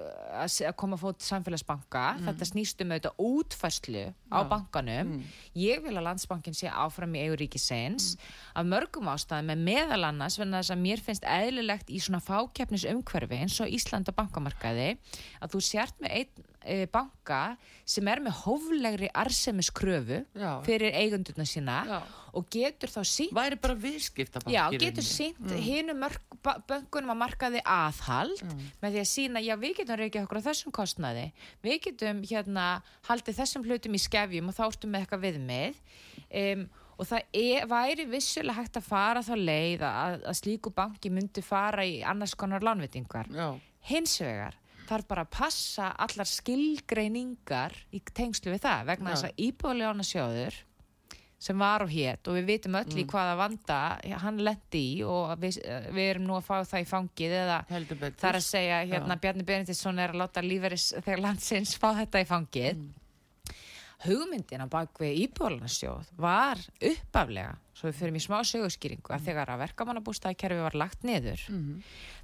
að koma að fót samfélagsbanka. Þetta snýst um auðvitað útfærslu á bankanum. Ég vil að landsbankin sé áfram í eigu ríkisins af mörgum ástæðum með meðal annars vegna þess að mér finnst eðlilegt í svona fákeppnis umhverfi eins og Íslanda bankamarkaði að þú sért með einn e, banka sem er með hóflegri arsemiskröfu Já. fyrir eigundurna sína Já. og getur þá sínt Væri bara viðskiptabanki. Já, getur sínt Mm. mm. hinu böngunum að markaði aðhald með því að sína, já við getum reykja okkur á þessum kostnaði, við getum hérna haldið þessum hlutum í skefjum og þá ertum með eitthvað viðmið um, og það er, væri vissulega hægt að fara þá leið að, að slíku banki myndi fara í annars konar lánvitingar. Hins vegar þarf bara að passa allar skilgreiningar í tengslu við það vegna þess að íbúðlega sjóður sem var og hétt og við vitum öll í hvaða vanda hann lendi í og við, við erum nú að fá það í fangið eða er að segja hérna Já. Bjarni Benediktsson er að láta líferis þegar landsins fá þetta í fangið. Hugmyndin á bakvið íbúðalansjóð var uppaflega svo við fyrir í smá sögurskýringu að þegar að verkamannabústæðkerfi var lagt niður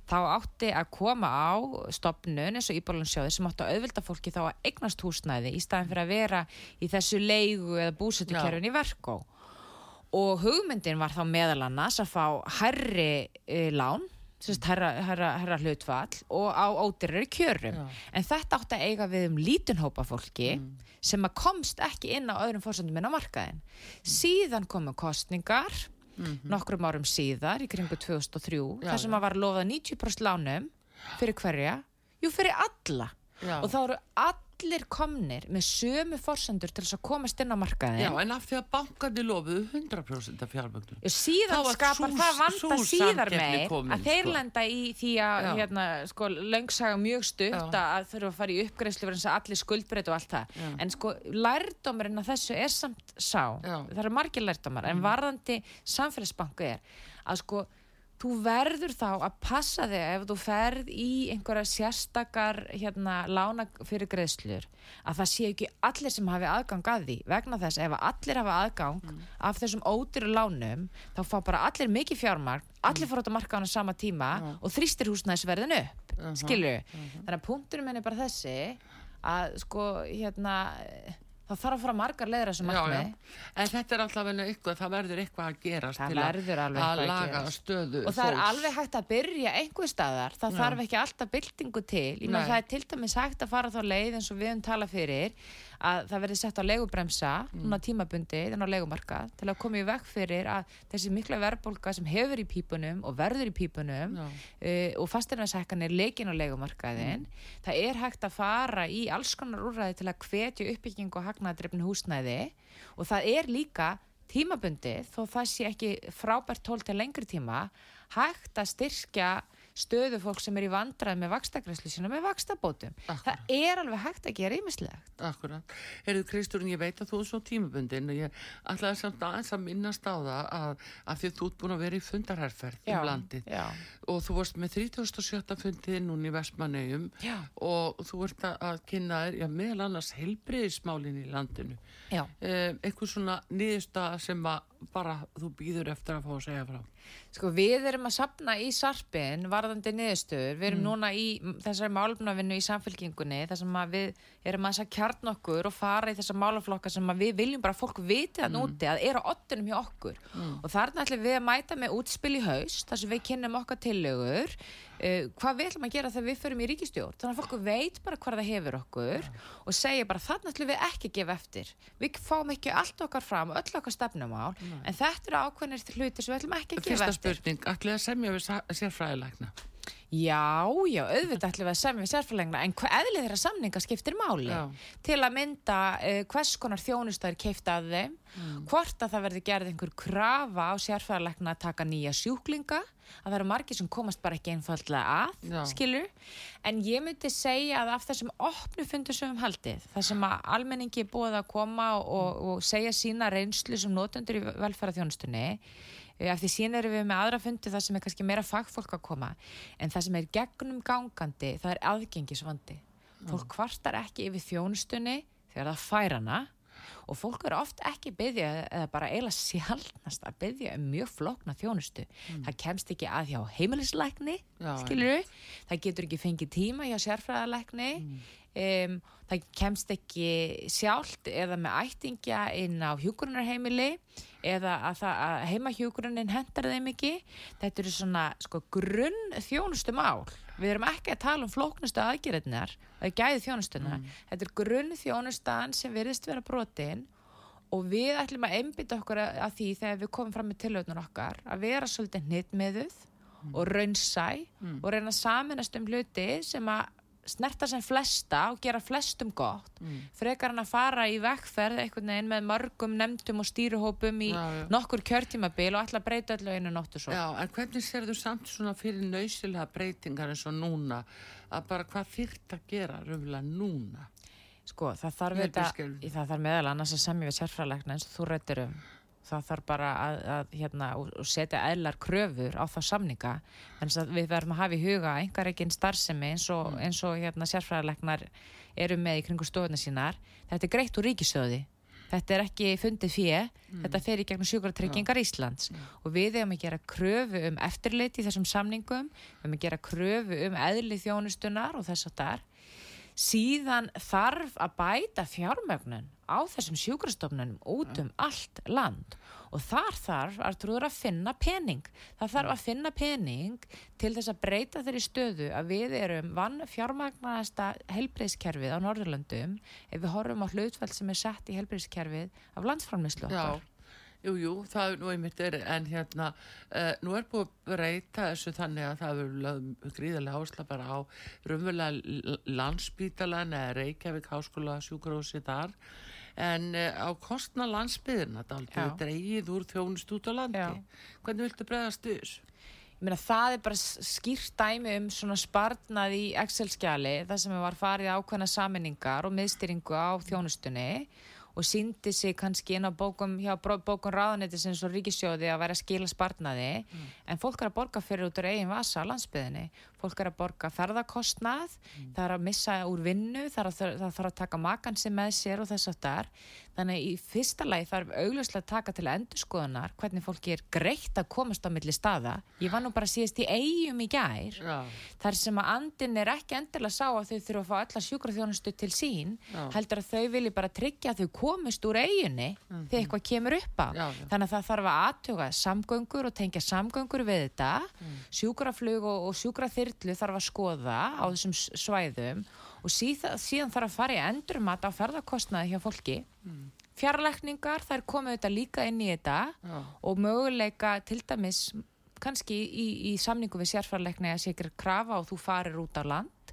þá átti að koma á stopnun eins og íbúðalansjóði sem átti að auðvilda fólki þá að eignast húsnæði í staðin fyrir að vera í þessu leigu eða búsetukerfin í verkó. Og hugmyndin var þá meðal annars að fá herri e, lán sérst, herra, herra, herra hlutfall og á ódýrari kjörum. Já. en þetta átti að eiga við um lítunhópa fólki sem að komst ekki inn á öðrum fórsöndum en á markaðin síðan komu kostningar nokkrum árum síðar í kringu 2003 Já, þar sem að var lofað 90% lánum fyrir hverja? Jú, fyrir alla Já. og þá eru allir komnir með sömu fórsöndur til þess að komast inn á markaðin Já, en af því að bankandi lofuðu 100% af fjármögnum. Síðan skapar það vanda síðar meir komin, að þeir sko. lenda í því að hérna, sko, löngsaga mjög stutt að þurfa að fara í uppgreðslu verðan að allir skuldbreyt og allt það Já. en sko lærdómurinn að þessu er samt sá Já. Það eru margir lærdómar en varðandi samfélagsbanku er að sko þú verður þá að passa þig ef þú ferð í einhverja sérstakar hérna lána fyrir greiðslur að það sé ekki allir sem hafi aðgang að því vegna þess ef að allir hafa aðgang Mm. af þessum ódýru lánum þá fá bara allir mikið fjármagn allir fór út á markaðan á sama tíma Já. og þrýstir húsnæðisverðin upp Aha, skilur þannig að punkturinn minn er bara þessi að sko hérna það þarf að fara margar að þessu Já, markmiði. En þetta er alltaf enn eitthvað, það verður eitthvað að gerast Það til að- verður alveg að eitthvað að laga gerast. stöðu og það er fólks. alveg hægt að byrja einhver staðar, það Já. þarf ekki alltaf byltingu til, það er til dæmis hægt að fara þá leið eins og við höfum talað fyrir að það verði sett á leigubremsa Mm. núna tímabundi, þannig á leigumarka til að koma í veg fyrir að þessi mikla verðbólka sem hefur í pípunum og verður í pípunum uh, og fastirnashækkanir leikin á leigumarkaðin það er hægt að fara í alls konar úrræði til að hvetja uppbyggingu og hagnaðdrefn húsnæði og það er líka tímabundið þó það sé ekki frábært tól til lengri tíma hægt að styrkja stöðu fólk sem er í vandrað með vakstakræslu sína með vakstabótum það er alveg hægt að gera ýmislegt Akkurat. Herðu Kristúrin, ég veit að þú er svo tímabundin og ég ætlaði samt aðeins að minnast á það að, að því þú ert búin að vera í fundarherferð um landið já, og þú varst með 37. fundið núna í Vestmannegjum Já. og þú ert að, kynna þér, já, meðal annars heilbreyðismálin í landinu. já. Eh, eitthvað svona niðursta sem að bara þú býður eftir að fá að segja frá. Sko við erum að sapna í sarpin varðandi niðurstöður, við erum núna í þessari málumnavinnu í samfélkingunni þar sem að við erum að þess að kjarn okkur og fara í þessar málaflokka sem að við viljum bara að fólk viti að núti að er á ottunum hjá okkur. Og þarna ætlum við að mæta með útspil í haust þar sem við kynnum okkar tillögur uh, hvað við ætlum að gera þegar við förum í ríkistjórn þannig að fólk veit bara hvað það hefur okkur og segja bara þarna ætlum við ekki að gefa eftir. Við fáum ekki allt okkar fram öll okkar stefnumál en þetta eru ákveðnir hluti sem við ætlum ekki að gefa Fyrsta eftir. spurning, ætlaði að semja við sérfræðilækna. Já, já, auðvitað ætlum við að semja við sérfræðingna en eðlið þeirra samninga skiptir máli Já. til að mynda uh, hvers konar þjónustæður keifta að þeim hvort að það verði gerð einhver krafa á sérfræðilegna að taka nýja sjúklinga að það eru margir sem komast bara ekki einfallega að, Já. skilur en ég myndi segja að af þessum opnu fundur sem við höfum haldið, þar sem að almenningi er búið að koma og, og segja sína reynslu sem notendur í velferðarþjónustunni af því síðan erum við með aðra fundi það sem er kannski meira fagfólk að koma. En það sem er gegnum gangandi það er aðgengisvandi. Fólk kvartar ekki yfir þjónustunni þegar það fær hana. Og fólk eru oft ekki byggja eða bara eiginlega sjálfnast að byggja um mjög flókna þjónustu. Það kemst ekki að hjá heimilislækni Já, skilur það getur ekki fengið tíma hjá sérfræðalækni um, það kemst ekki sjálft eða með ættingja inn á hjúgrunarheimili eða að, að heimahjúgrunin hendar þeim ekki. Þetta eru svona sko, grunn þjónustu mál við erum ekki að tala um flóknustu aðgerðinar eða gæði þjónustuna þetta er grunn þjónustan sem virðist vera brotin og við ætlum að einbytta okkur að, að því þegar við komum fram með tilhauðnur okkar að vera svolítið hnittmiðuð og raunsæ og reyna að saminast um hluti sem að snerta sem flesta og gera flestum gott frekar hann að fara í vekkferð einhvern veginn með mörgum nefndum og stýruhópum í Já, já. nokkur kjörtímabil og að breyta öllu einu nóttu svo Já, en hvernig serðu samt svona fyrir nöysilega breytingar eins og núna að bara hvað þyrft að gera röfulega núna? Sko, það þarf, bílskjálf. það þarf meðal annars að semja við sérfræðlegna eins og þú rættir um. Það þarf bara að, að hérna, setja eðlar kröfur á þá samninga. Þannig að við verðum að hafa í huga einhver ekki starfsemi eins og, eins og hérna, sérfræðlegnar eru með í kringu stofuna sínar. Þetta er greitt úr ríkisjóði. Þetta er ekki fundið fjö, þetta fer í gegnum sjúkratryggingar Íslands. Og við hefum að gera kröfu um eftirlit í þessum samningum, við hefum að gera kröfu um eðli þjónustunar og þess að þar síðan þarf að bæta fjármögnun á þessum sjúkrastofnunum út um allt land. Og þar þarf að finna pening. Það þarf að finna pening til þess að breyta þeirri stöðu að við erum vann fjármagnasta helbriðskerfið á Norðurlöndum ef við horfum á hlutfæll sem er sett í helbriðskerfið af landsframlýslu okkar jú, jú, það er nú einmitt er, en hérna, uh, nú er búið að breyta þessu þannig að það er gríðarlega áhersla bara á rumverulega landsbítalan eða Reykjavík háskóla sjúkrahúsi þar en uh, á kostna landsbyðina Já. dálítið dreigið úr þjónust út á landi. Já. Hvernig viltu bregðast þess? Ég meina það er bara skýrt dæmi um svona sparnað í Excel-skjali þar sem var farið ákveðna saminningar og miðstyringu á þjónustunni og síndi sig kannski inn á bókum hjá bókum ráðanetisins og ríkisjóði að vera að skila sparnaði. En fólk er að borga fyrir út úr eigin vasa á landsbyðinni fólk er að borga ferðakostnað það er að missa úr vinnu það, er að, það þarf að taka makan sem með sér og þess að þar þannig í fyrsta lagi þarf augljóslega að taka til endurskoðunar hvernig fólki er greitt að komast á milli staða ég var nú bara síðast í eigum í gær Já, þar sem að andin er ekki endilega sá að þau þurfa að fá alla sjúkraþjónustu til sín Já. heldur að þau vilji bara tryggja að þau komist úr eiginni þegar eitthvað kemur upp á. Já, þannig að það þarf að aðtuga samgöngur og tengja samgöngur við þetta Mm. sjúkraflug og, og sjúkraþyrlu þarf að skoða á þessum svæðum og síðan, síðan þarf að fara í endurmat á ferðarkostnaði hjá fólki. Mm. fjarlækningar, þær komið þetta líka inn í þetta. Já, og möguleika til dæmis kannski í, í samningu við sérfærleikni að sé ekki krafa og þú farir út á land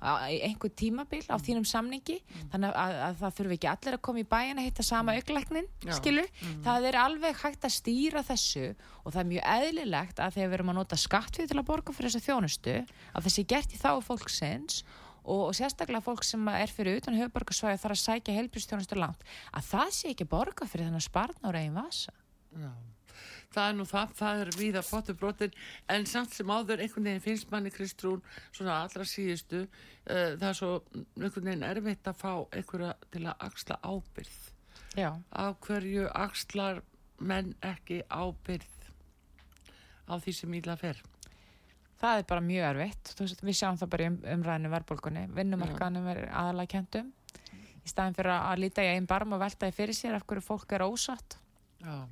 einhver tímabil á þínum samningi. Þannig að, að það þurfi ekki allir að koma í bæin að hitta sama auglæknin, Já. skilur? Það er alveg hægt að stýra þessu og það er mjög eðlilegt að þegar við erum að nota skattfið til að borga fyrir þessa þjónustu að þessi gert í þá fólksins og, og sérstaklega fólk sem er fyrir utan höfuborgarsvæði þarf að sækja helbristjónustu langt. Að það sé ekki borga fyrir þennan sparnar eigin vasa. Já. Það er nú það, það er víða pottu brotin en samt sem áður einhvern veginn finnst manni Kristrún svona allra síðustu uh, það er svo einhvern veginn erfitt að fá einhverja til að axla ábyrð Já. af hverju axlar menn ekki ábyrð á því sem íla fer Það er bara mjög erfitt. Þú veist, Við sjáum það bara í um, umræðinu verðbólkunni. Vinnumarkaðanum er aðalega kentum. Í staðin fyrir að- líta í einn barm og velta því fyrir sér af hverju fólk er ósatt. Já,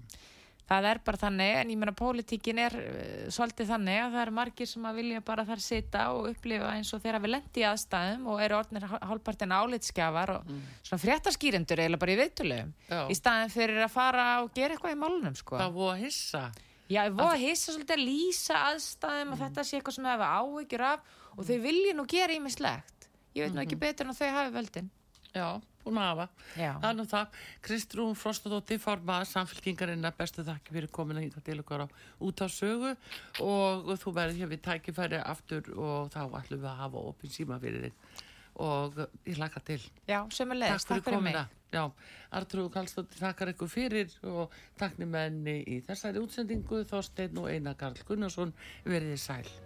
Það er bara þannig, en ég meina pólitíkin er uh, svolítið þannig að það eru margir sem að vilja bara þar sita og upplifa eins og þeirra við lendi í aðstæðum og eru orðnir hálpartin álitskjafar og svona fréttaskýrendur eiginlega bara í viðtöluðum. Já. Í staðin fyrir að fara og gera eitthvað í málunum, sko. Að Já, ég voru að hissa svolítið að lýsa aðstæðum og þetta sé eitthvað sem það hefur áhyggjur af og þau vilja nú gera ímislegt. Ég veit nú ekki betur en að þau hafi völdin. Já, búin að hafa. Er nú það. Kristrún Frostadóttir formaða samfélkingarinnar bestu þakki fyrir komin að hýta til okkar á út á sögu og þú verður hér við tækifæri aftur og þá ætlum við að hafa opin síma fyrir þig og ég laka til. Já, sömulegist. Takk fyrir komina. Já, Artrúð Kallstóttir takkar ykkur fyrir og takkni menni í þessari útsendingu Þorstein og Einar Karl Gunnarsson veriði sæl.